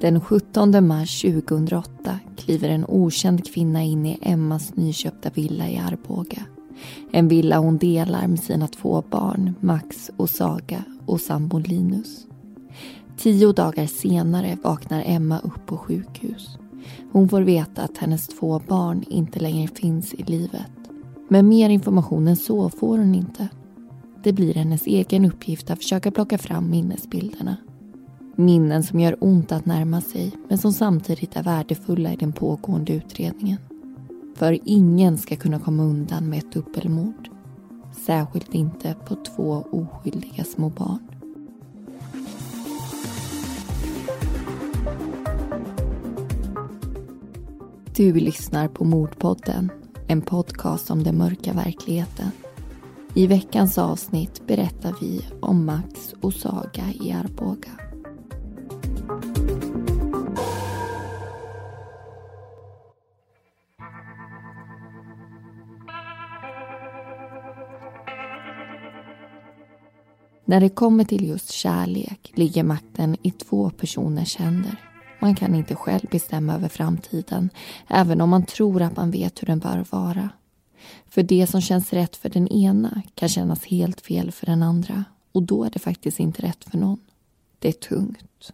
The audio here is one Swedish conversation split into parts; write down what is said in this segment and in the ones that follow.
Den 17 mars 2008 kliver en okänd kvinna in i Emmas nyköpta villa i Arboga. En villa hon delar med sina två barn, Max och Saga och sambon Linus. Tio dagar senare vaknar Emma upp på sjukhus. Hon får veta att hennes två barn inte längre finns i livet. Men mer information än så får hon inte. Det blir hennes egen uppgift att försöka plocka fram minnesbilderna. Minnen som gör ont att närma sig men som samtidigt är värdefulla i den pågående utredningen. För ingen ska kunna komma undan med ett dubbelmord. Särskilt inte på två oskyldiga små barn. Du lyssnar på Mordpodden, en podcast om den mörka verkligheten. I veckans avsnitt berättar vi om Max och Saga i Arboga. När det kommer till just kärlek ligger makten i två personers händer. Man kan inte själv bestämma över framtiden, även om man tror att man vet hur den bör vara. För det som känns rätt för den ena kan kännas helt fel för den andra och då är det faktiskt inte rätt för någon. Det är tungt.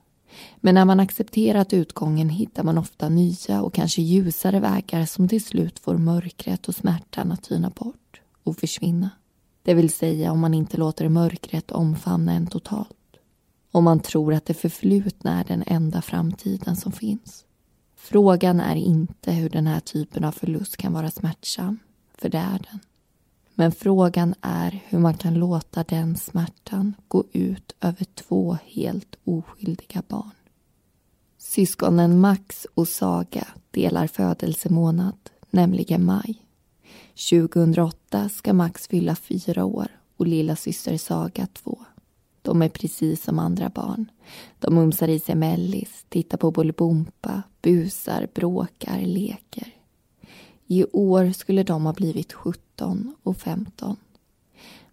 Men när man accepterat utgången hittar man ofta nya och kanske ljusare vägar som till slut får mörkret och smärtan att tyna bort och försvinna. Det vill säga om man inte låter mörkret omfamna en totalt. Om man tror att det förflutna är den enda framtiden som finns. Frågan är inte hur den här typen av förlust kan vara smärtsam, för det är den. Men frågan är hur man kan låta den smärtan gå ut över två helt oskyldiga barn. Syskonen Max och Saga delar födelsemånad, nämligen maj. 2008 ska Max fylla fyra år och lilla syster Saga två. De är precis som andra barn. De mumsar i sig mellis, tittar på Bolibompa, busar, bråkar, leker. I år skulle de ha blivit 17 och 15.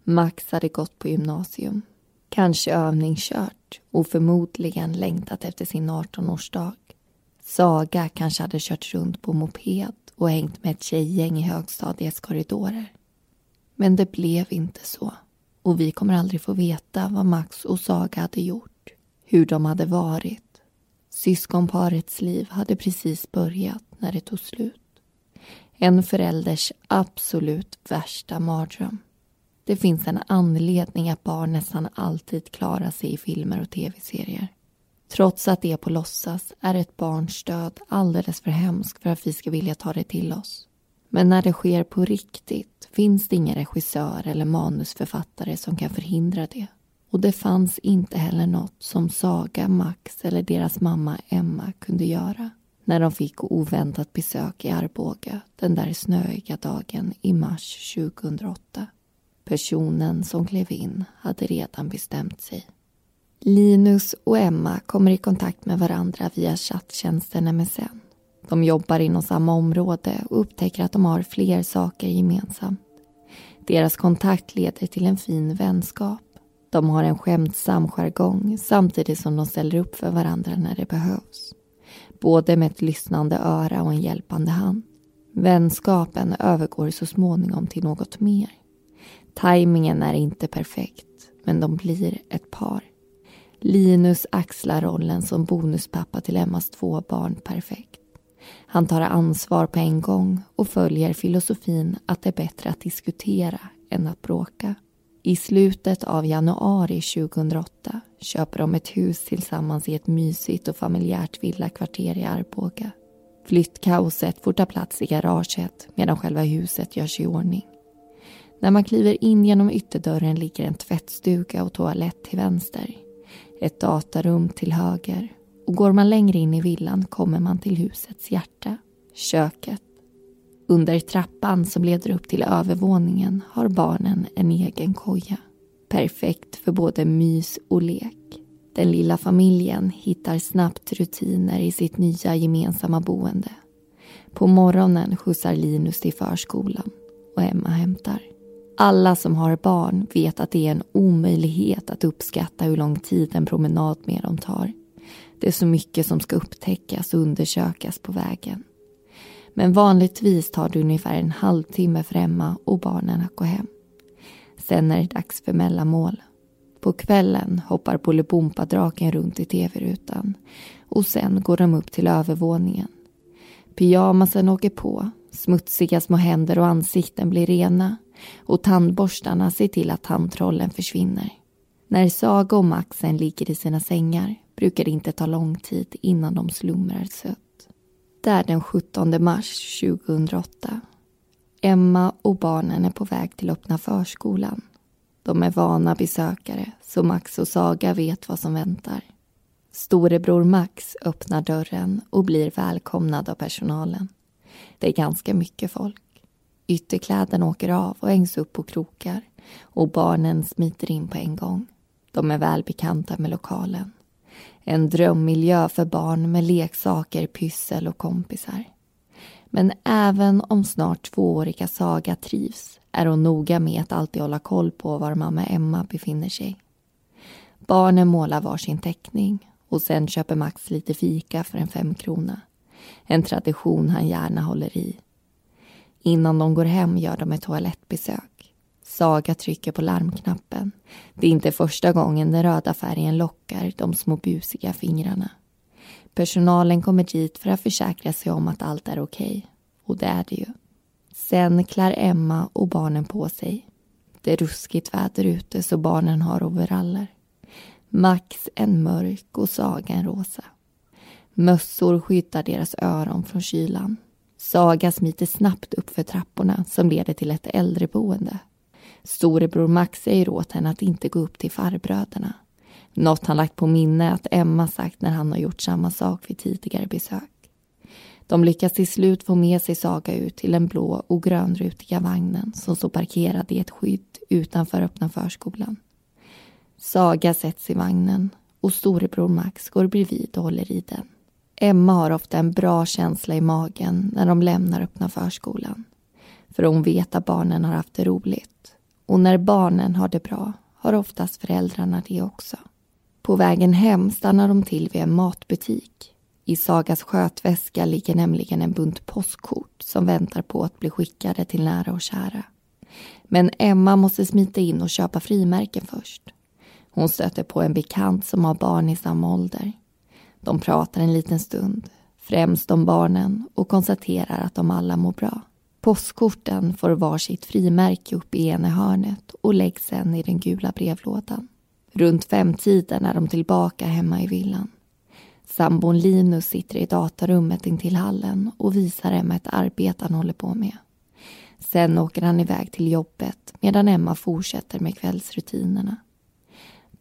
Max hade gått på gymnasium. Kanske övningskört och förmodligen längtat efter sin 18-årsdag. Saga kanske hade kört runt på moped och hängt med ett tjejgäng i högstadiets korridorer. Men det blev inte så. Och vi kommer aldrig få veta vad Max och Saga hade gjort. Hur de hade varit. Syskonparets liv hade precis börjat när det tog slut. En förälders absolut värsta mardröm. Det finns en anledning att barn nästan alltid klarar sig i filmer och tv-serier. Trots att det är på låtsas är ett barns död alldeles för hemskt för att vi ska vilja ta det till oss. Men när det sker på riktigt finns det ingen regissör eller manusförfattare som kan förhindra det. Och det fanns inte heller något som Saga, Max eller deras mamma Emma kunde göra när de fick oväntat besök i Arboga den där snöiga dagen i mars 2008. Personen som klev in hade redan bestämt sig. Linus och Emma kommer i kontakt med varandra via chatttjänsten MSN. De jobbar inom samma område och upptäcker att de har fler saker gemensamt. Deras kontakt leder till en fin vänskap. De har en skämtsam jargong samtidigt som de ställer upp för varandra när det behövs. Både med ett lyssnande öra och en hjälpande hand. Vänskapen övergår så småningom till något mer. Timingen är inte perfekt, men de blir ett par. Linus axlar rollen som bonuspappa till Emmas två barn perfekt. Han tar ansvar på en gång och följer filosofin att det är bättre att diskutera än att bråka. I slutet av januari 2008 köper de ett hus tillsammans i ett mysigt och familjärt villakvarter i Arboga. Flyttkaoset får ta plats i garaget medan själva huset görs i ordning. När man kliver in genom ytterdörren ligger en tvättstuga och toalett till vänster. Ett datarum till höger och går man längre in i villan kommer man till husets hjärta, köket. Under trappan som leder upp till övervåningen har barnen en egen koja. Perfekt för både mys och lek. Den lilla familjen hittar snabbt rutiner i sitt nya gemensamma boende. På morgonen skjutsar Linus till förskolan och Emma hämtar. Alla som har barn vet att det är en omöjlighet att uppskatta hur lång tid en promenad med dem tar. Det är så mycket som ska upptäckas och undersökas på vägen. Men vanligtvis tar det ungefär en halvtimme för Emma och barnen att gå hem. Sen är det dags för mellanmål. På kvällen hoppar Bolibompa-draken runt i tv-rutan och sen går de upp till övervåningen. Pyjamasen åker på, smutsiga små händer och ansikten blir rena och tandborstarna ser till att tandtrollen försvinner. När Saga och Maxen ligger i sina sängar brukar det inte ta lång tid innan de slumrar sött. Det är den 17 mars 2008. Emma och barnen är på väg till öppna förskolan. De är vana besökare, så Max och Saga vet vad som väntar. Storebror Max öppnar dörren och blir välkomnad av personalen. Det är ganska mycket folk. Ytterkläderna åker av och hängs upp på krokar och barnen smiter in på en gång. De är välbekanta med lokalen. En drömmiljö för barn med leksaker, pyssel och kompisar. Men även om snart tvååriga Saga trivs är hon noga med att alltid hålla koll på var mamma Emma befinner sig. Barnen målar varsin teckning och sen köper Max lite fika för en femkrona. En tradition han gärna håller i. Innan de går hem gör de ett toalettbesök. Saga trycker på larmknappen. Det är inte första gången den röda färgen lockar de små busiga fingrarna. Personalen kommer dit för att försäkra sig om att allt är okej. Okay. Och det är det ju. Sen klär Emma och barnen på sig. Det är ruskigt väder ute så barnen har overaller. Max en mörk och Saga en rosa. Mössor skyddar deras öron från kylan. Saga smiter snabbt upp för trapporna som leder till ett äldreboende. Storebror Max säger åt henne att inte gå upp till farbröderna. Något han lagt på minne att Emma sagt när han har gjort samma sak vid tidigare besök. De lyckas till slut få med sig Saga ut till den blå och grönrutiga vagnen som står parkerad i ett skydd utanför öppna förskolan. Saga sätts i vagnen och storebror Max går bredvid och håller i den. Emma har ofta en bra känsla i magen när de lämnar öppna förskolan. För hon vet att barnen har haft det roligt. Och när barnen har det bra har oftast föräldrarna det också. På vägen hem stannar de till vid en matbutik. I Sagas skötväska ligger nämligen en bunt postkort som väntar på att bli skickade till nära och kära. Men Emma måste smita in och köpa frimärken först. Hon stöter på en bekant som har barn i samma ålder. De pratar en liten stund, främst om barnen och konstaterar att de alla mår bra. Postkorten får varsitt frimärke upp i ena hörnet och läggs sen i den gula brevlådan. Runt femtiden är de tillbaka hemma i villan. Sambon Linus sitter i datarummet intill hallen och visar Emma ett arbete han håller på med. Sen åker han iväg till jobbet medan Emma fortsätter med kvällsrutinerna.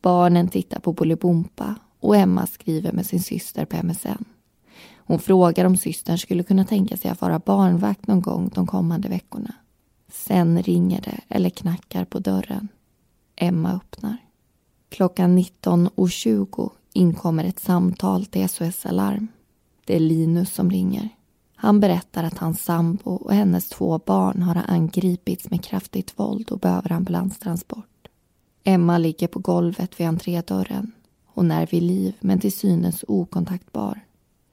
Barnen tittar på Bolibompa och Emma skriver med sin syster på MSN. Hon frågar om systern skulle kunna tänka sig att vara barnvakt någon gång de kommande veckorna. Sen ringer det eller knackar på dörren. Emma öppnar. Klockan 19.20 inkommer ett samtal till SOS Alarm. Det är Linus som ringer. Han berättar att hans sambo och hennes två barn har angripits med kraftigt våld och behöver ambulanstransport. Emma ligger på golvet vid entrédörren. Hon är vid liv men till synes okontaktbar.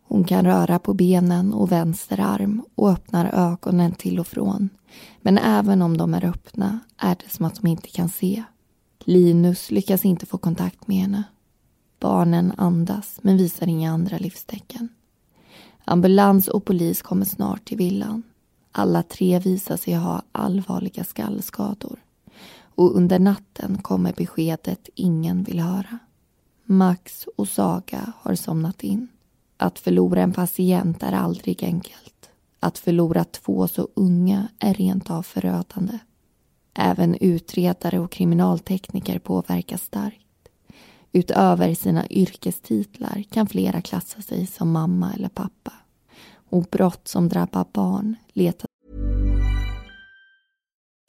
Hon kan röra på benen och vänster arm och öppnar ögonen till och från. Men även om de är öppna är det som att de inte kan se. Linus lyckas inte få kontakt med henne. Barnen andas men visar inga andra livstecken. Ambulans och polis kommer snart till villan. Alla tre visar sig ha allvarliga skallskador. Och under natten kommer beskedet ingen vill höra. Max och Saga har somnat in. Att förlora en patient är aldrig enkelt. Att förlora två så unga är rent av förödande. Även utredare och kriminaltekniker påverkas starkt. Utöver sina yrkestitlar kan flera klassa sig som mamma eller pappa. Och brott som drabbar barn letar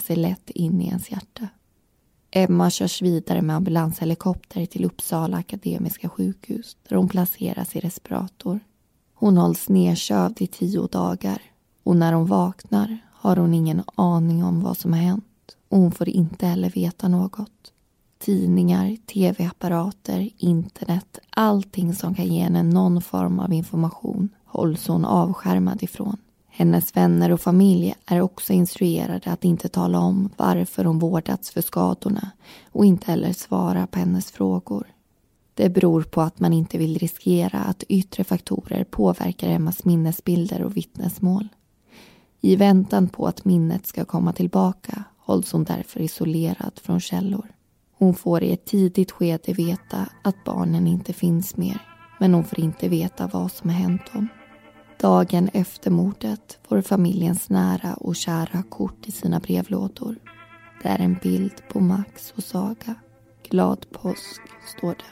sig lätt in i ens hjärta. Emma körs vidare med ambulanshelikopter till Uppsala Akademiska sjukhus där hon placeras i respirator. Hon hålls nedkövd i tio dagar och när hon vaknar har hon ingen aning om vad som har hänt och hon får inte heller veta något. Tidningar, tv-apparater, internet, allting som kan ge henne någon form av information hålls hon avskärmad ifrån. Hennes vänner och familj är också instruerade att inte tala om varför hon vårdats för skadorna och inte heller svara på hennes frågor. Det beror på att man inte vill riskera att yttre faktorer påverkar Emmas minnesbilder och vittnesmål. I väntan på att minnet ska komma tillbaka hålls hon därför isolerad från källor. Hon får i ett tidigt skede veta att barnen inte finns mer men hon får inte veta vad som har hänt dem. Dagen efter mordet får familjens nära och kära kort i sina brevlådor. Det är en bild på Max och Saga. Glad påsk, står det.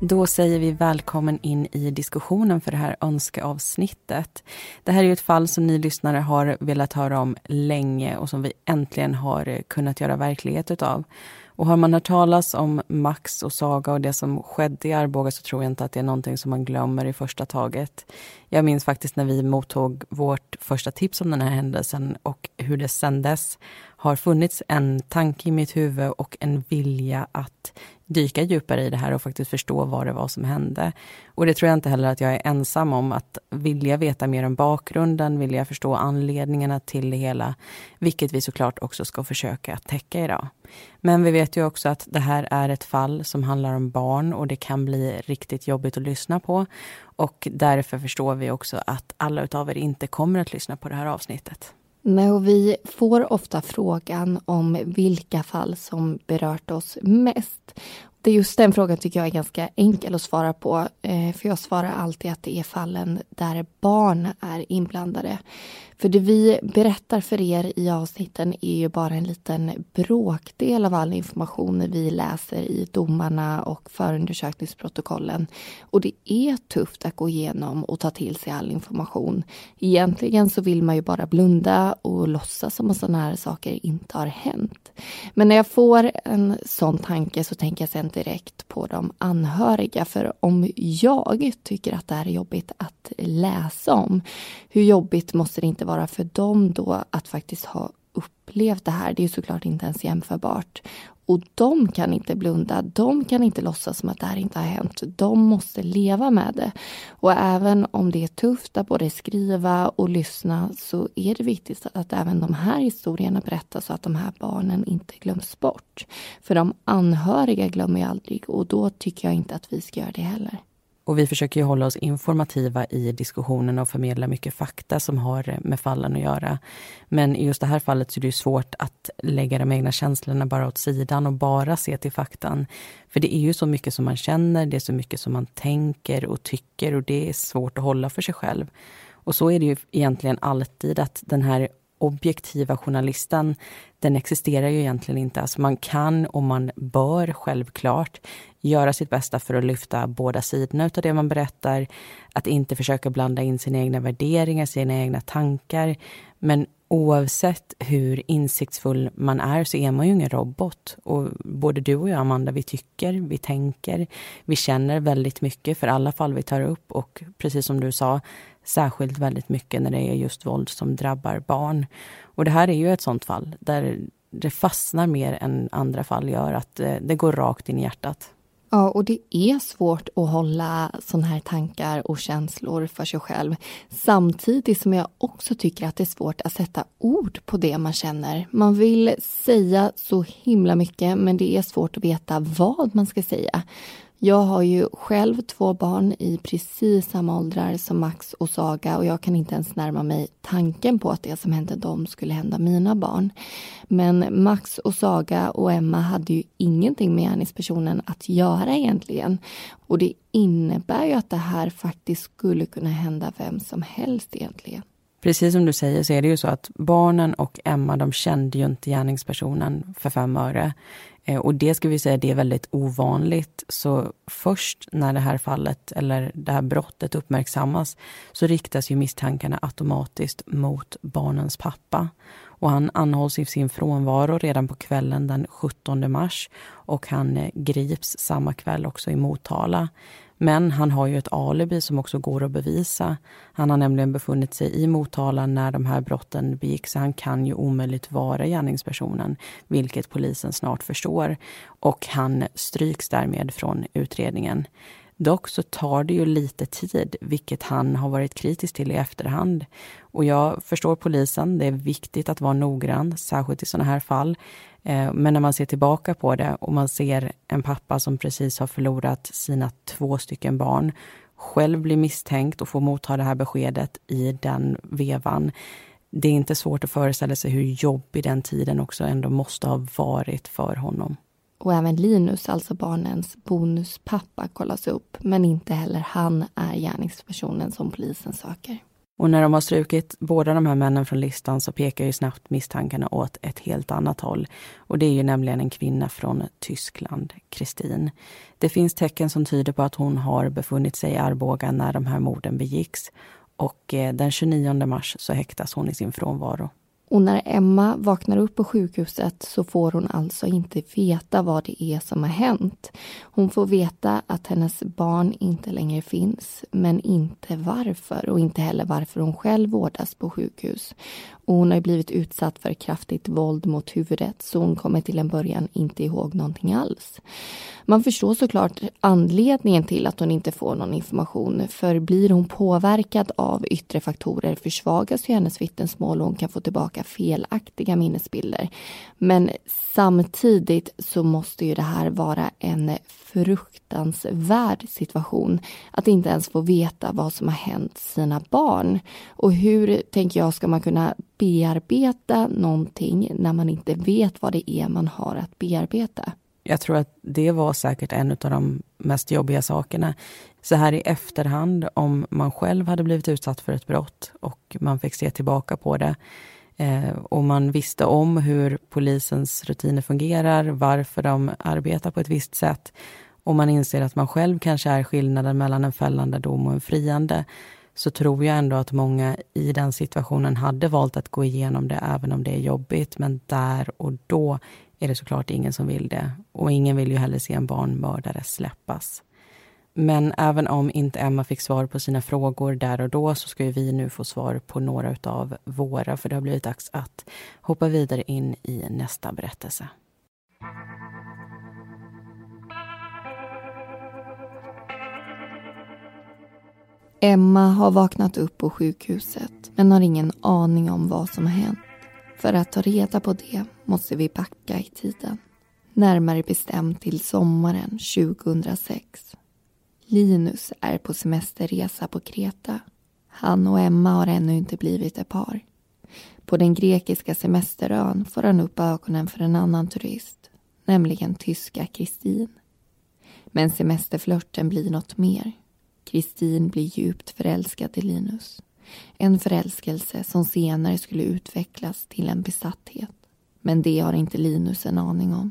Då säger vi välkommen in i diskussionen för det här önskeavsnittet. Det här är ett fall som ni lyssnare har velat höra om länge och som vi äntligen har eh, kunnat göra verklighet utav. Och har man hört talas om Max och Saga och det som skedde i Arboga så tror jag inte att det är någonting som man glömmer i första taget. Jag minns faktiskt när vi mottog vårt första tips om den här händelsen och hur det sändes. dess har funnits en tanke i mitt huvud och en vilja att dyka djupare i det här och faktiskt förstå vad det var som hände. Och det tror jag inte heller att jag är ensam om, att vilja veta mer om bakgrunden, vilja förstå anledningarna till det hela, vilket vi såklart också ska försöka täcka idag. Men vi vet ju också att det här är ett fall som handlar om barn och det kan bli riktigt jobbigt att lyssna på. Och därför förstår vi också att alla utav er inte kommer att lyssna på det här avsnittet. Nej, och vi får ofta frågan om vilka fall som berört oss mest. Det är just den frågan tycker jag är ganska enkel att svara på. Eh, för jag svarar alltid att det är fallen där barn är inblandade. För det vi berättar för er i avsnitten är ju bara en liten bråkdel av all information vi läser i domarna och förundersökningsprotokollen. Och det är tufft att gå igenom och ta till sig all information. Egentligen så vill man ju bara blunda och låtsas som att sådana här saker inte har hänt. Men när jag får en sån tanke så tänker jag sen direkt på de anhöriga. För om jag tycker att det här är jobbigt att läsa om, hur jobbigt måste det inte vara för dem då att faktiskt ha upplevt det här? Det är såklart inte ens jämförbart. Och de kan inte blunda, de kan inte låtsas som att det här inte har hänt. De måste leva med det. Och även om det är tufft att både skriva och lyssna så är det viktigt att även de här historierna berättas så att de här barnen inte glöms bort. För de anhöriga glömmer ju aldrig och då tycker jag inte att vi ska göra det heller. Och vi försöker ju hålla oss informativa i diskussionen och förmedla mycket fakta som har med fallen att göra. Men i just det här fallet så är det svårt att lägga de egna känslorna bara åt sidan och bara se till faktan. För det är ju så mycket som man känner, det är så mycket som man tänker och tycker och det är svårt att hålla för sig själv. Och så är det ju egentligen alltid att den här objektiva journalisten, den existerar ju egentligen inte. Alltså man kan och man bör självklart göra sitt bästa för att lyfta båda sidorna av det man berättar. Att inte försöka blanda in sina egna värderingar, sina egna tankar. Men oavsett hur insiktsfull man är så är man ju ingen robot. Och både du och jag, Amanda, vi tycker, vi tänker, vi känner väldigt mycket för alla fall vi tar upp. Och precis som du sa, särskilt väldigt mycket när det är just våld som drabbar barn. Och det här är ju ett sånt fall där det fastnar mer än andra fall gör, att det, det går rakt in i hjärtat. Ja, och det är svårt att hålla såna här tankar och känslor för sig själv. Samtidigt som jag också tycker att det är svårt att sätta ord på det man känner. Man vill säga så himla mycket, men det är svårt att veta vad man ska säga. Jag har ju själv två barn i precis samma åldrar som Max och Saga och jag kan inte ens närma mig tanken på att det som hände dem skulle hända mina barn. Men Max och Saga och Emma hade ju ingenting med gärningspersonen att göra egentligen. Och det innebär ju att det här faktiskt skulle kunna hända vem som helst egentligen. Precis som du säger så är det ju så att barnen och Emma de kände ju inte gärningspersonen för fem öre. Eh, och det ska vi säga, det är väldigt ovanligt. Så först när det här fallet eller det här brottet uppmärksammas så riktas ju misstankarna automatiskt mot barnens pappa. Och han anhålls i sin frånvaro redan på kvällen den 17 mars och han eh, grips samma kväll också i Motala. Men han har ju ett alibi som också går att bevisa. Han har nämligen befunnit sig i Motala när de här brotten begicks, han kan ju omöjligt vara gärningspersonen, vilket polisen snart förstår. Och han stryks därmed från utredningen. Dock så tar det ju lite tid, vilket han har varit kritisk till i efterhand. Och jag förstår polisen, det är viktigt att vara noggrann, särskilt i sådana här fall. Eh, men när man ser tillbaka på det och man ser en pappa som precis har förlorat sina två stycken barn, själv blir misstänkt och får motta det här beskedet i den vevan. Det är inte svårt att föreställa sig hur jobbig den tiden också ändå måste ha varit för honom. Och även Linus, alltså barnens bonuspappa, kollas upp. Men inte heller han är gärningspersonen som polisen söker. Och när de har strukit båda de här männen från listan så pekar ju snabbt misstankarna åt ett helt annat håll. Och det är ju nämligen en kvinna från Tyskland, Kristin. Det finns tecken som tyder på att hon har befunnit sig i Arboga när de här morden begicks. Och eh, den 29 mars så häktas hon i sin frånvaro. Och när Emma vaknar upp på sjukhuset så får hon alltså inte veta vad det är som har hänt. Hon får veta att hennes barn inte längre finns, men inte varför och inte heller varför hon själv vårdas på sjukhus. Och hon har blivit utsatt för kraftigt våld mot huvudet så hon kommer till en början inte ihåg någonting alls. Man förstår såklart anledningen till att hon inte får någon information för blir hon påverkad av yttre faktorer försvagas ju hennes vittnesmål och hon kan få tillbaka felaktiga minnesbilder. Men samtidigt så måste ju det här vara en fruktansvärd situation att inte ens få veta vad som har hänt sina barn. Och hur, tänker jag, ska man kunna bearbeta någonting när man inte vet vad det är man har att bearbeta? Jag tror att det var säkert en av de mest jobbiga sakerna. Så här i efterhand, om man själv hade blivit utsatt för ett brott och man fick se tillbaka på det eh, och man visste om hur polisens rutiner fungerar, varför de arbetar på ett visst sätt och man inser att man själv kanske är skillnaden mellan en fällande dom och en friande så tror jag ändå att många i den situationen hade valt att gå igenom det även om det är jobbigt. Men där och då är det såklart ingen som vill det. Och ingen vill ju heller se en barnmördare släppas. Men även om inte Emma fick svar på sina frågor där och då så ska ju vi nu få svar på några av våra för det har blivit dags att hoppa vidare in i nästa berättelse. Emma har vaknat upp på sjukhuset men har ingen aning om vad som har hänt. För att ta reda på det måste vi backa i tiden. Närmare bestämt till sommaren 2006. Linus är på semesterresa på Kreta. Han och Emma har ännu inte blivit ett par. På den grekiska semesterön får han upp ögonen för en annan turist, nämligen tyska Kristin. Men semesterflörten blir något mer. Kristin blir djupt förälskad i Linus. En förälskelse som senare skulle utvecklas till en besatthet. Men det har inte Linus en aning om.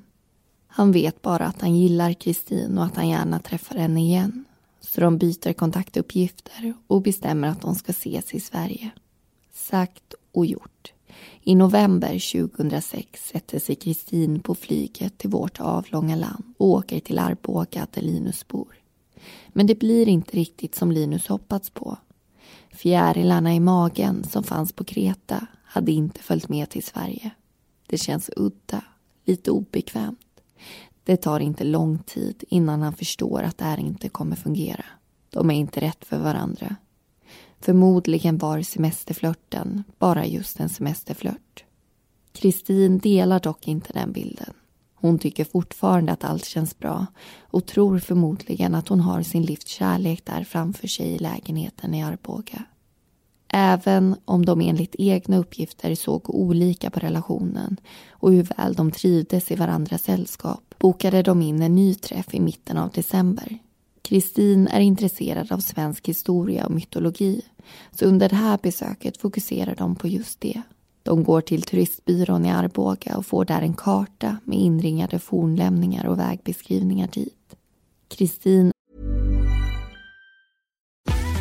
Han vet bara att han gillar Kristin och att han gärna träffar henne igen. Så de byter kontaktuppgifter och bestämmer att de ska ses i Sverige. Sagt och gjort. I november 2006 sätter sig Kristin på flyget till vårt avlånga land och åker till Arboga där Linus bor. Men det blir inte riktigt som Linus hoppats på. Fjärilarna i magen som fanns på Kreta hade inte följt med till Sverige. Det känns udda, lite obekvämt. Det tar inte lång tid innan han förstår att det här inte kommer fungera. De är inte rätt för varandra. Förmodligen var semesterflörten bara just en semesterflört. Kristin delar dock inte den bilden. Hon tycker fortfarande att allt känns bra och tror förmodligen att hon har sin livs kärlek där framför sig i lägenheten i Arboga. Även om de enligt egna uppgifter såg olika på relationen och hur väl de trivdes i varandras sällskap bokade de in en ny träff i mitten av december. Kristin är intresserad av svensk historia och mytologi så under det här besöket fokuserar de på just det. De går till turistbyrån i Arboga och får där en karta med inringade fornlämningar och vägbeskrivningar dit. Kristin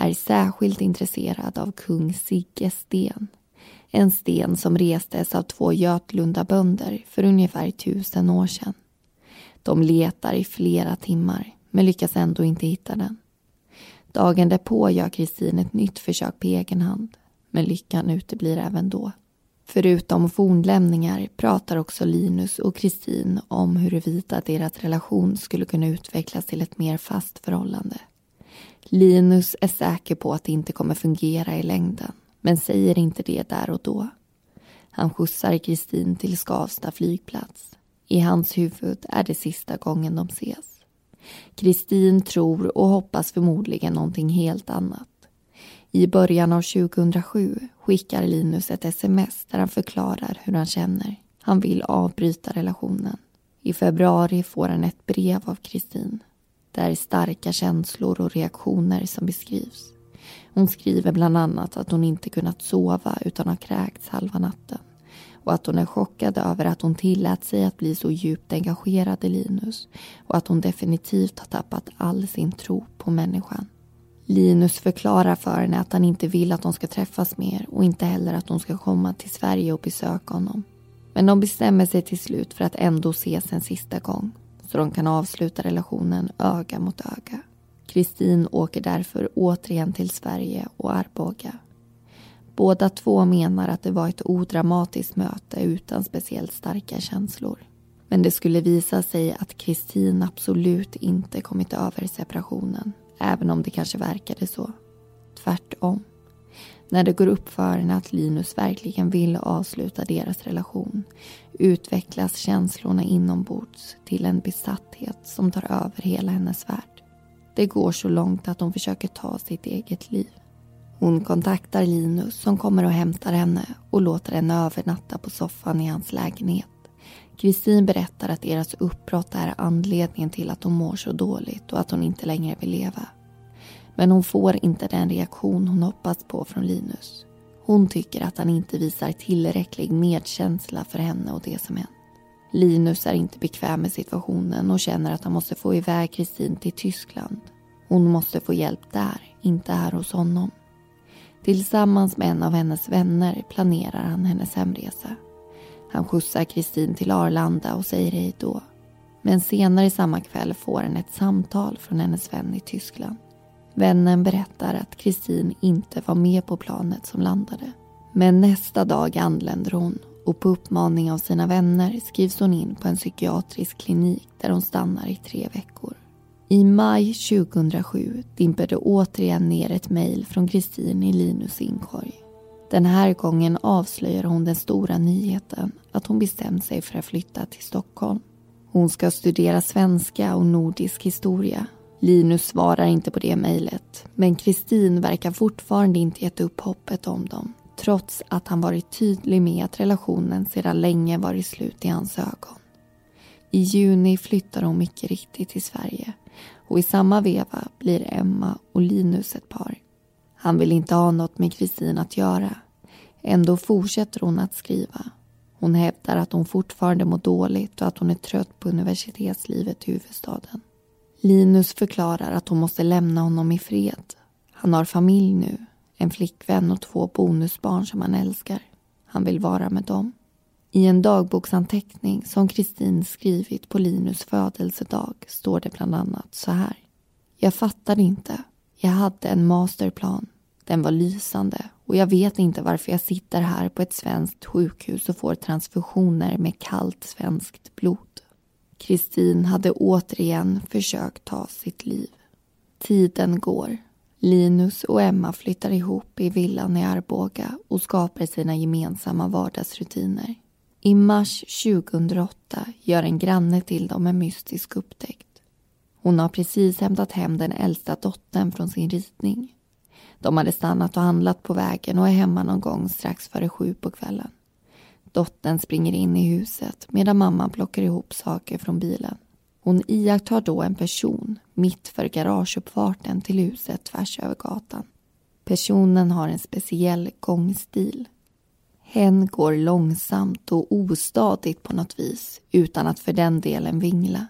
är särskilt intresserad av kung Sigges sten. En sten som restes av två Götlundabönder för ungefär tusen år sedan. De letar i flera timmar men lyckas ändå inte hitta den. Dagen därpå gör Kristin ett nytt försök på egen hand men lyckan uteblir även då. Förutom fornlämningar pratar också Linus och Kristin om huruvida deras relation skulle kunna utvecklas till ett mer fast förhållande. Linus är säker på att det inte kommer fungera i längden men säger inte det där och då. Han skjutsar Kristin till Skavsta flygplats. I hans huvud är det sista gången de ses. Kristin tror och hoppas förmodligen någonting helt annat. I början av 2007 skickar Linus ett sms där han förklarar hur han känner. Han vill avbryta relationen. I februari får han ett brev av Kristin. Det är starka känslor och reaktioner som beskrivs. Hon skriver bland annat att hon inte kunnat sova utan har kräkts halva natten och att hon är chockad över att hon tillät sig att bli så djupt engagerad i Linus och att hon definitivt har tappat all sin tro på människan. Linus förklarar för henne att han inte vill att de ska träffas mer och inte heller att de ska komma till Sverige och besöka honom. Men de bestämmer sig till slut för att ändå ses en sista gång så de kan avsluta relationen öga mot öga. Kristin åker därför återigen till Sverige och Arboga. Båda två menar att det var ett odramatiskt möte utan speciellt starka känslor. Men det skulle visa sig att Kristin absolut inte kommit över separationen, även om det kanske verkade så. Tvärtom. När det går upp för henne att Linus verkligen vill avsluta deras relation utvecklas känslorna inombords till en besatthet som tar över hela hennes värld. Det går så långt att hon försöker ta sitt eget liv. Hon kontaktar Linus som kommer och hämtar henne och låter henne övernatta på soffan i hans lägenhet. Kristin berättar att deras uppbrott är anledningen till att hon mår så dåligt och att hon inte längre vill leva. Men hon får inte den reaktion hon hoppats på från Linus. Hon tycker att han inte visar tillräcklig medkänsla för henne och det som hänt. Linus är inte bekväm med situationen och känner att han måste få iväg Kristin till Tyskland. Hon måste få hjälp där, inte här hos honom. Tillsammans med en av hennes vänner planerar han hennes hemresa. Han skjutsar Kristin till Arlanda och säger hej då. Men senare samma kväll får han ett samtal från hennes vän i Tyskland. Vännen berättar att Kristin inte var med på planet som landade. Men nästa dag anländer hon och på uppmaning av sina vänner skrivs hon in på en psykiatrisk klinik där hon stannar i tre veckor. I maj 2007 dimper det återigen ner ett mejl från Kristin i Linus inkorg. Den här gången avslöjar hon den stora nyheten att hon bestämt sig för att flytta till Stockholm. Hon ska studera svenska och nordisk historia. Linus svarar inte på det mejlet men Kristin verkar fortfarande inte gett upp hoppet om dem trots att han varit tydlig med att relationen sedan länge varit slut i hans ögon. I juni flyttar hon mycket riktigt till Sverige och i samma veva blir Emma och Linus ett par. Han vill inte ha något med Kristin att göra. Ändå fortsätter hon att skriva. Hon hävdar att hon fortfarande mår dåligt och att hon är trött på universitetslivet i huvudstaden. Linus förklarar att hon måste lämna honom i fred. Han har familj nu, en flickvän och två bonusbarn som han älskar. Han vill vara med dem. I en dagboksanteckning som Kristin skrivit på Linus födelsedag står det bland annat så här. Jag fattade inte. Jag hade en masterplan. Den var lysande och jag vet inte varför jag sitter här på ett svenskt sjukhus och får transfusioner med kallt svenskt blod. Kristin hade återigen försökt ta sitt liv. Tiden går. Linus och Emma flyttar ihop i villan i Arboga och skapar sina gemensamma vardagsrutiner. I mars 2008 gör en granne till dem en mystisk upptäckt. Hon har precis hämtat hem den äldsta dottern från sin ritning. De hade stannat och handlat på vägen och är hemma någon gång strax före sju på kvällen. Dottern springer in i huset medan mamman plockar ihop saker från bilen. Hon iakttar då en person mitt för garageuppfarten till huset tvärs över gatan. Personen har en speciell gångstil. Hen går långsamt och ostadigt på något vis utan att för den delen vingla.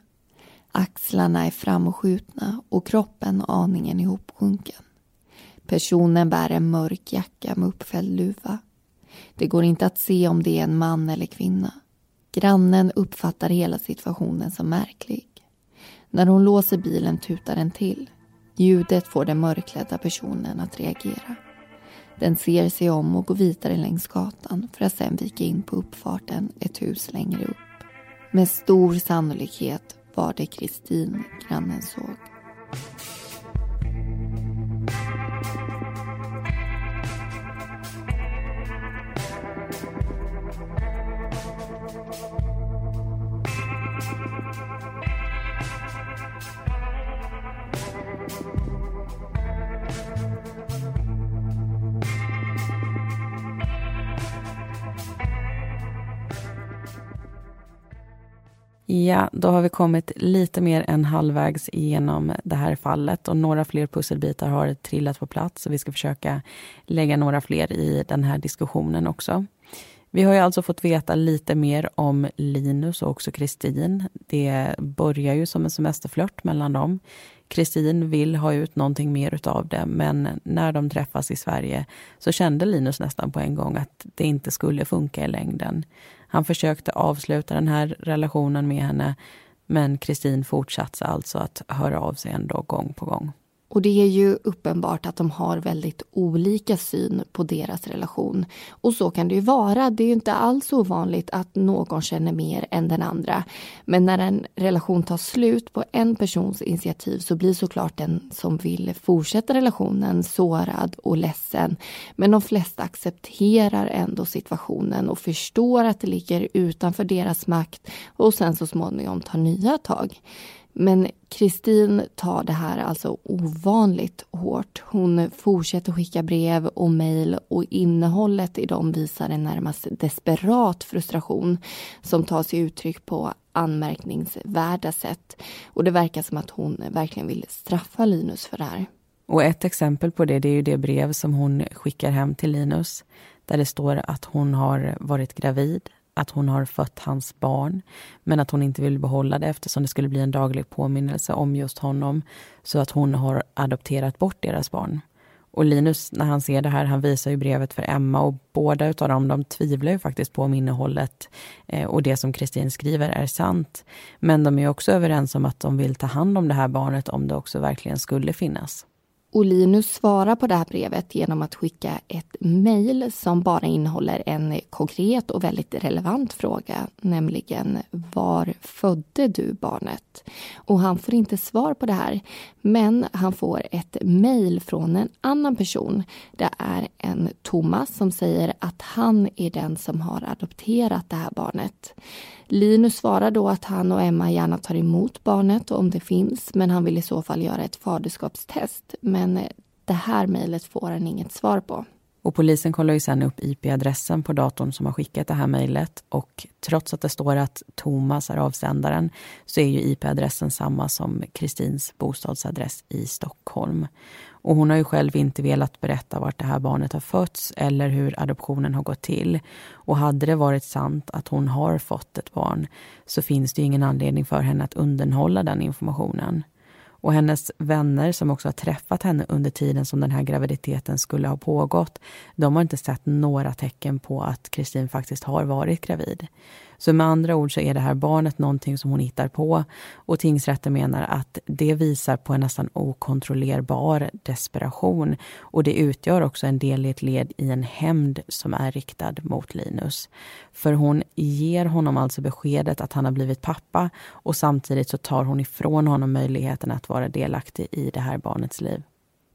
Axlarna är framskjutna och kroppen aningen ihopsjunken. Personen bär en mörk jacka med uppfälld luva. Det går inte att se om det är en man eller kvinna. Grannen uppfattar hela situationen som märklig. När hon låser bilen tutar den till. Ljudet får den mörklädda personen att reagera. Den ser sig om och går vidare längs gatan för att sen vika in på uppfarten ett hus längre upp. Med stor sannolikhet var det Kristin grannen såg. Ja, då har vi kommit lite mer än halvvägs igenom det här fallet och några fler pusselbitar har trillat på plats och vi ska försöka lägga några fler i den här diskussionen också. Vi har ju alltså fått veta lite mer om Linus och också Kristin. Det börjar ju som en semesterflört mellan dem. Kristin vill ha ut någonting mer utav det men när de träffas i Sverige så kände Linus nästan på en gång att det inte skulle funka i längden. Han försökte avsluta den här relationen med henne men Kristin fortsatte alltså att höra av sig ändå gång på gång. Och det är ju uppenbart att de har väldigt olika syn på deras relation. Och så kan det ju vara. Det är ju inte alls ovanligt att någon känner mer än den andra. Men när en relation tar slut på en persons initiativ så blir såklart den som vill fortsätta relationen sårad och ledsen. Men de flesta accepterar ändå situationen och förstår att det ligger utanför deras makt och sen så småningom tar nya tag. Men Kristin tar det här alltså ovanligt hårt. Hon fortsätter skicka brev och mejl och innehållet i dem visar en närmast desperat frustration som tar sig uttryck på anmärkningsvärda sätt. Och det verkar som att hon verkligen vill straffa Linus för det här. Och ett exempel på det, det är ju det brev som hon skickar hem till Linus där det står att hon har varit gravid, att hon har fött hans barn men att hon inte vill behålla det eftersom det skulle bli en daglig påminnelse om just honom så att hon har adopterat bort deras barn. Och Linus, när han ser det här, han visar ju brevet för Emma och båda utav dem, de tvivlar ju faktiskt på om innehållet eh, och det som Kristin skriver är sant. Men de är också överens om att de vill ta hand om det här barnet om det också verkligen skulle finnas. Och Linus svarar på det här brevet genom att skicka ett mejl som bara innehåller en konkret och väldigt relevant fråga, nämligen var födde du barnet? Och han får inte svar på det här, men han får ett mejl från en annan person. Det är en Thomas som säger att han är den som har adopterat det här barnet. Linus svarar då att han och Emma gärna tar emot barnet om det finns, men han vill i så fall göra ett faderskapstest. Men eh, det här mejlet får han inget svar på. Och polisen kollar ju sen upp IP-adressen på datorn som har skickat det här mejlet och trots att det står att Thomas är avsändaren så är ju IP-adressen samma som Kristins bostadsadress i Stockholm. Och hon har ju själv inte velat berätta vart det här barnet har fötts eller hur adoptionen har gått till. Och hade det varit sant att hon har fått ett barn så finns det ingen anledning för henne att undanhålla den informationen. Och hennes vänner som också har träffat henne under tiden som den här graviditeten skulle ha pågått, de har inte sett några tecken på att Kristin faktiskt har varit gravid. Så med andra ord så är det här barnet någonting som hon hittar på och tingsrätten menar att det visar på en nästan okontrollerbar desperation och det utgör också en del i ett led i en hämnd som är riktad mot Linus. För hon ger honom alltså beskedet att han har blivit pappa och samtidigt så tar hon ifrån honom möjligheten att vara delaktig i det här barnets liv.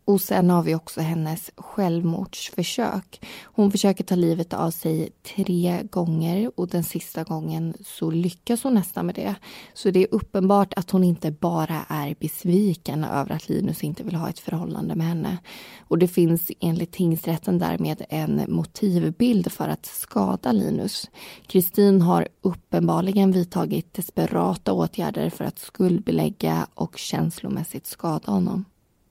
Och sen har vi också hennes självmordsförsök. Hon försöker ta livet av sig tre gånger och den sista gången så lyckas hon nästan med det. Så det är uppenbart att hon inte bara är besviken över att Linus inte vill ha ett förhållande med henne. Och det finns enligt tingsrätten därmed en motivbild för att skada Linus. Kristin har uppenbarligen vidtagit desperata åtgärder för att skuldbelägga och känslomässigt skada honom.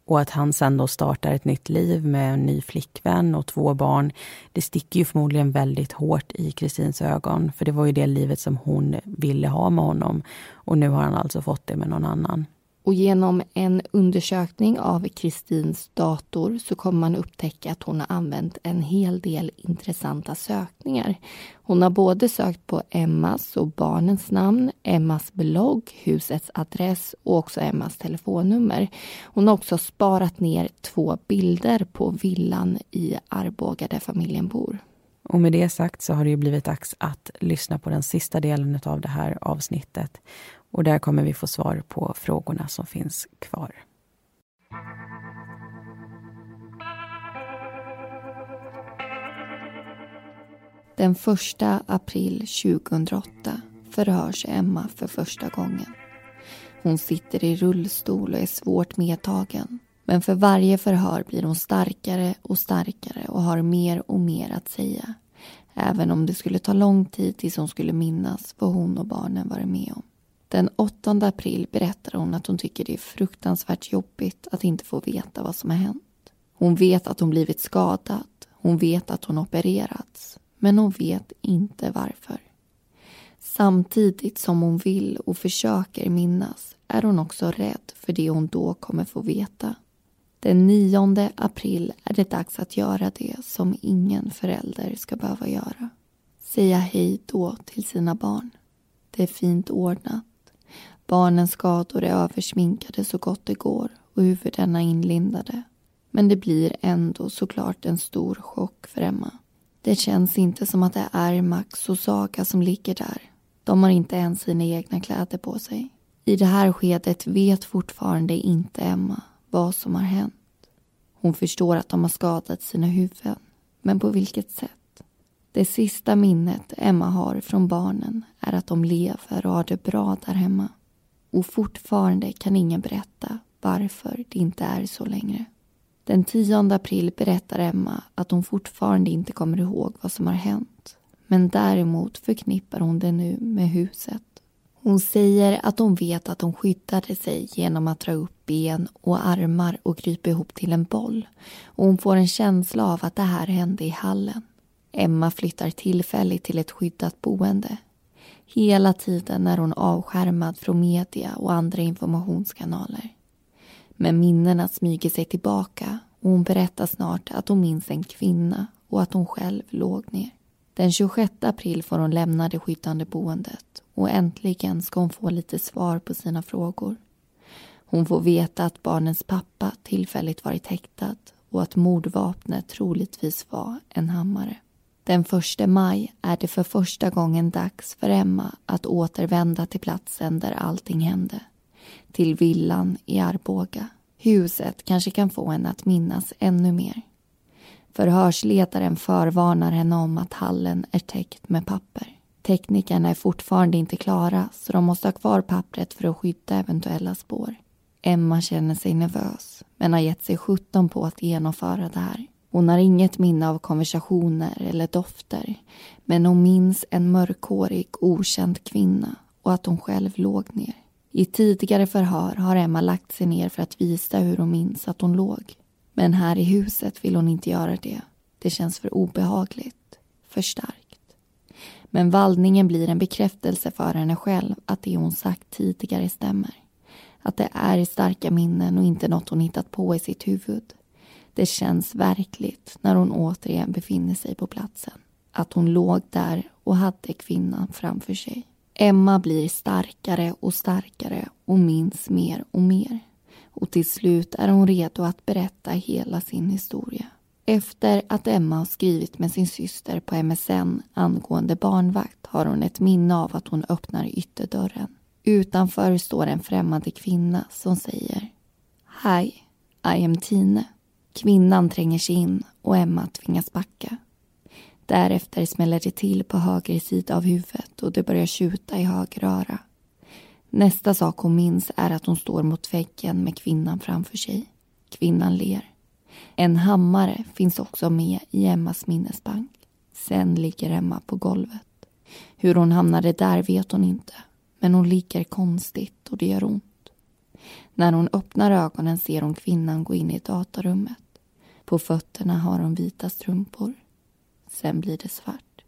Och att han sen då startar ett nytt liv med en ny flickvän och två barn. Det sticker ju förmodligen väldigt hårt i Kristins ögon. För det var ju det livet som hon ville ha med honom. Och nu har han alltså fått det med någon annan. Och genom en undersökning av Kristins dator så kommer man upptäcka att hon har använt en hel del intressanta sökningar. Hon har både sökt på Emmas och barnens namn, Emmas blogg, husets adress och också Emmas telefonnummer. Hon har också sparat ner två bilder på villan i Arboga där familjen bor. Och med det sagt så har det ju blivit dags att lyssna på den sista delen av det här avsnittet. Och där kommer vi få svar på frågorna som finns kvar. Den 1 april 2008 förhörs Emma för första gången. Hon sitter i rullstol och är svårt medtagen. Men för varje förhör blir hon starkare och starkare och har mer och mer att säga. Även om det skulle ta lång tid tills hon skulle minnas vad hon och barnen varit med om. Den 8 april berättar hon att hon tycker det är fruktansvärt jobbigt att inte få veta vad som har hänt. Hon vet att hon blivit skadad. Hon vet att hon opererats. Men hon vet inte varför. Samtidigt som hon vill och försöker minnas är hon också rädd för det hon då kommer få veta. Den 9 april är det dags att göra det som ingen förälder ska behöva göra. Säga hej då till sina barn. Det är fint ordnat. Barnens skador är översminkade så gott det går och huvudena inlindade. Men det blir ändå såklart en stor chock för Emma. Det känns inte som att det är Max och Saga som ligger där. De har inte ens sina egna kläder på sig. I det här skedet vet fortfarande inte Emma vad som har hänt. Hon förstår att de har skadat sina huvuden. Men på vilket sätt? Det sista minnet Emma har från barnen är att de lever och har det bra där hemma. Och fortfarande kan ingen berätta varför det inte är så längre. Den 10 april berättar Emma att hon fortfarande inte kommer ihåg vad som har hänt. Men däremot förknippar hon det nu med huset. Hon säger att hon vet att hon skyddade sig genom att dra upp ben och armar och krypa ihop till en boll. Och hon får en känsla av att det här hände i hallen. Emma flyttar tillfälligt till ett skyddat boende. Hela tiden är hon avskärmad från media och andra informationskanaler. Men minnena smyger sig tillbaka och hon berättar snart att hon minns en kvinna och att hon själv låg ner. Den 26 april får hon lämna det skyddande boendet och äntligen ska hon få lite svar på sina frågor. Hon får veta att barnens pappa tillfälligt varit häktad och att mordvapnet troligtvis var en hammare. Den 1 maj är det för första gången dags för Emma att återvända till platsen där allting hände. Till villan i Arboga. Huset kanske kan få henne att minnas ännu mer. Förhörsledaren förvarnar henne om att hallen är täckt med papper. Teknikerna är fortfarande inte klara så de måste ha kvar pappret för att skydda eventuella spår. Emma känner sig nervös men har gett sig sjutton på att genomföra det här. Hon har inget minne av konversationer eller dofter men hon minns en mörkhårig, okänd kvinna och att hon själv låg ner. I tidigare förhör har Emma lagt sig ner för att visa hur hon minns att hon låg. Men här i huset vill hon inte göra det. Det känns för obehagligt, för starkt. Men vallningen blir en bekräftelse för henne själv att det hon sagt tidigare stämmer. Att det är starka minnen och inte något hon hittat på i sitt huvud. Det känns verkligt när hon återigen befinner sig på platsen. Att hon låg där och hade kvinnan framför sig. Emma blir starkare och starkare och minns mer och mer. Och till slut är hon redo att berätta hela sin historia. Efter att Emma har skrivit med sin syster på MSN angående barnvakt har hon ett minne av att hon öppnar ytterdörren. Utanför står en främmande kvinna som säger Hi, I am Tine. Kvinnan tränger sig in och Emma tvingas backa. Därefter smäller det till på höger sida av huvudet och det börjar tjuta i höger öra. Nästa sak hon minns är att hon står mot väggen med kvinnan framför sig. Kvinnan ler. En hammare finns också med i Emmas minnesbank. Sen ligger Emma på golvet. Hur hon hamnade där vet hon inte. Men hon ligger konstigt och det gör ont. När hon öppnar ögonen ser hon kvinnan gå in i datarummet. På fötterna har hon vita strumpor. Sen blir det svart.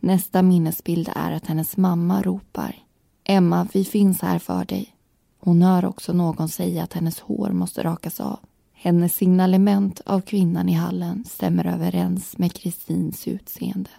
Nästa minnesbild är att hennes mamma ropar Emma, vi finns här för dig. Hon hör också någon säga att hennes hår måste rakas av. Hennes signalement av kvinnan i hallen stämmer överens med Kristins utseende.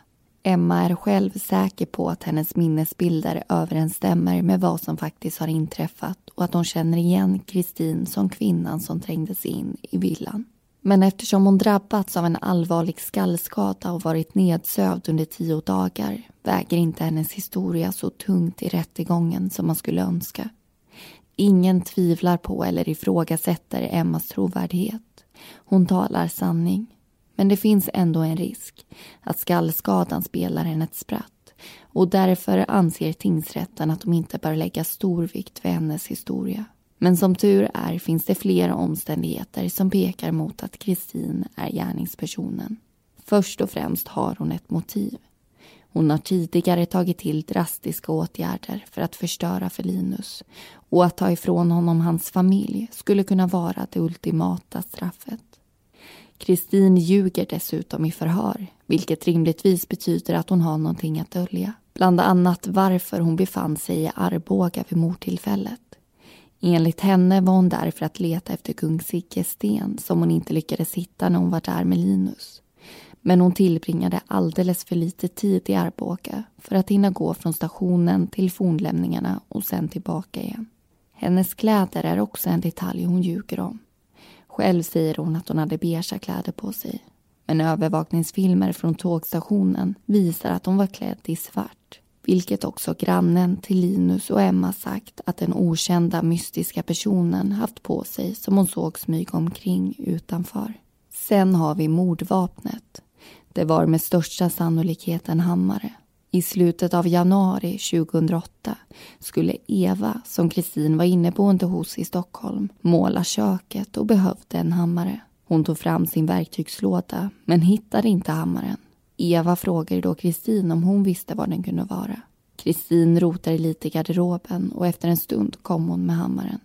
Emma är själv säker på att hennes minnesbilder överensstämmer med vad som faktiskt har inträffat och att hon känner igen Kristin som kvinnan som trängdes in i villan. Men eftersom hon drabbats av en allvarlig skallskada och varit nedsövd under tio dagar väger inte hennes historia så tungt i rättegången som man skulle önska. Ingen tvivlar på eller ifrågasätter Emmas trovärdighet. Hon talar sanning. Men det finns ändå en risk att skallskadan spelar henne ett spratt och därför anser tingsrätten att de inte bör lägga stor vikt vid hennes historia. Men som tur är finns det flera omständigheter som pekar mot att Kristin är gärningspersonen. Först och främst har hon ett motiv. Hon har tidigare tagit till drastiska åtgärder för att förstöra för Linus och att ta ifrån honom hans familj skulle kunna vara det ultimata straffet. Kristin ljuger dessutom i förhör vilket rimligtvis betyder att hon har någonting att dölja. Bland annat varför hon befann sig i Arboga vid mordtillfället. Enligt henne var hon där för att leta efter kung Sigges sten som hon inte lyckades hitta när hon var där med Linus. Men hon tillbringade alldeles för lite tid i Arboga för att hinna gå från stationen till fornlämningarna och sen tillbaka igen. Hennes kläder är också en detalj hon ljuger om. Själv säger hon att hon hade beiga kläder på sig. Men övervakningsfilmer från tågstationen visar att hon var klädd i svart. Vilket också grannen till Linus och Emma sagt att den okända mystiska personen haft på sig som hon såg smyga omkring utanför. Sen har vi mordvapnet. Det var med största sannolikhet en hammare. I slutet av januari 2008 skulle Eva, som Kristin var inneboende hos i Stockholm, måla köket och behövde en hammare. Hon tog fram sin verktygslåda men hittade inte hammaren. Eva frågade då Kristin om hon visste var den kunde vara. Kristin rotade lite i garderoben och efter en stund kom hon med hammaren.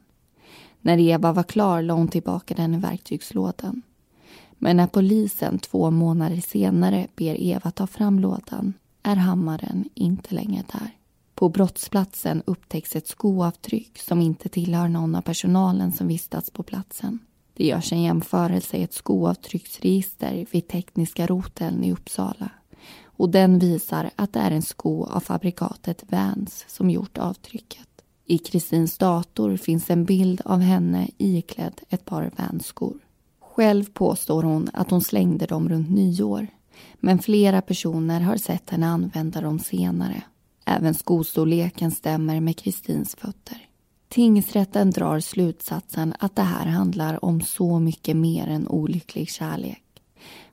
När Eva var klar la hon tillbaka den i verktygslådan. Men när polisen två månader senare ber Eva ta fram lådan är hammaren inte längre där. På brottsplatsen upptäcks ett skoavtryck som inte tillhör någon av personalen som vistats på platsen. Det görs en jämförelse i ett skoavtrycksregister vid Tekniska roteln i Uppsala. Och den visar att det är en sko av fabrikatet Vans som gjort avtrycket. I Kristins dator finns en bild av henne iklädd ett par Vans-skor. Själv påstår hon att hon slängde dem runt nyår. Men flera personer har sett henne använda dem senare. Även skostorleken stämmer med Kristins fötter. Tingsrätten drar slutsatsen att det här handlar om så mycket mer än olycklig kärlek.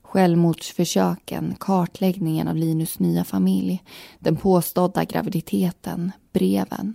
Självmordsförsöken, kartläggningen av Linus nya familj, den påstådda graviditeten, breven.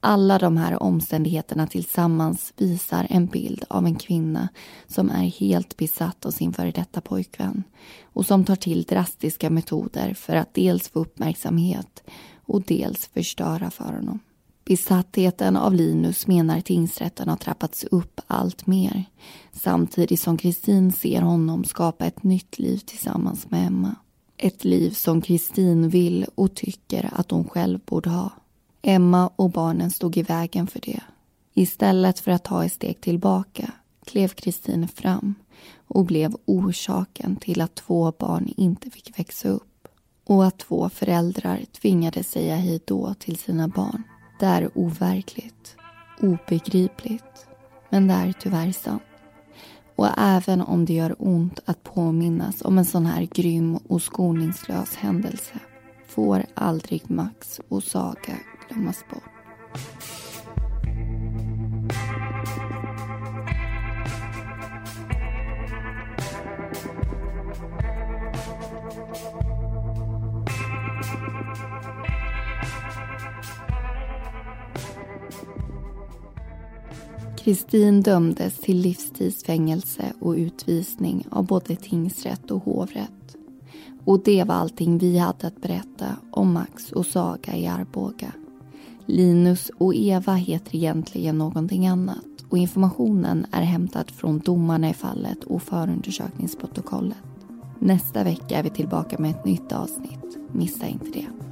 Alla de här omständigheterna tillsammans visar en bild av en kvinna som är helt besatt av sin före detta pojkvän och som tar till drastiska metoder för att dels få uppmärksamhet och dels förstöra för honom. Besattheten av Linus menar tingsrätten har trappats upp allt mer samtidigt som Kristin ser honom skapa ett nytt liv tillsammans med Emma. Ett liv som Kristin vill och tycker att hon själv borde ha. Emma och barnen stod i vägen för det. Istället för att ta ett steg tillbaka klev Kristin fram och blev orsaken till att två barn inte fick växa upp och att två föräldrar tvingades säga hej då till sina barn. Det är overkligt, obegripligt, men det är tyvärr sant. Och även om det gör ont att påminnas om en sån här grym och skoningslös händelse får aldrig Max och Saga glömmas bort. Kristin dömdes till livstidsfängelse och utvisning av både tingsrätt och hovrätt. Och det var allting vi hade att berätta om Max och Saga i Arboga. Linus och Eva heter egentligen någonting annat och informationen är hämtad från domarna i fallet och förundersökningsprotokollet. Nästa vecka är vi tillbaka med ett nytt avsnitt. Missa inte det.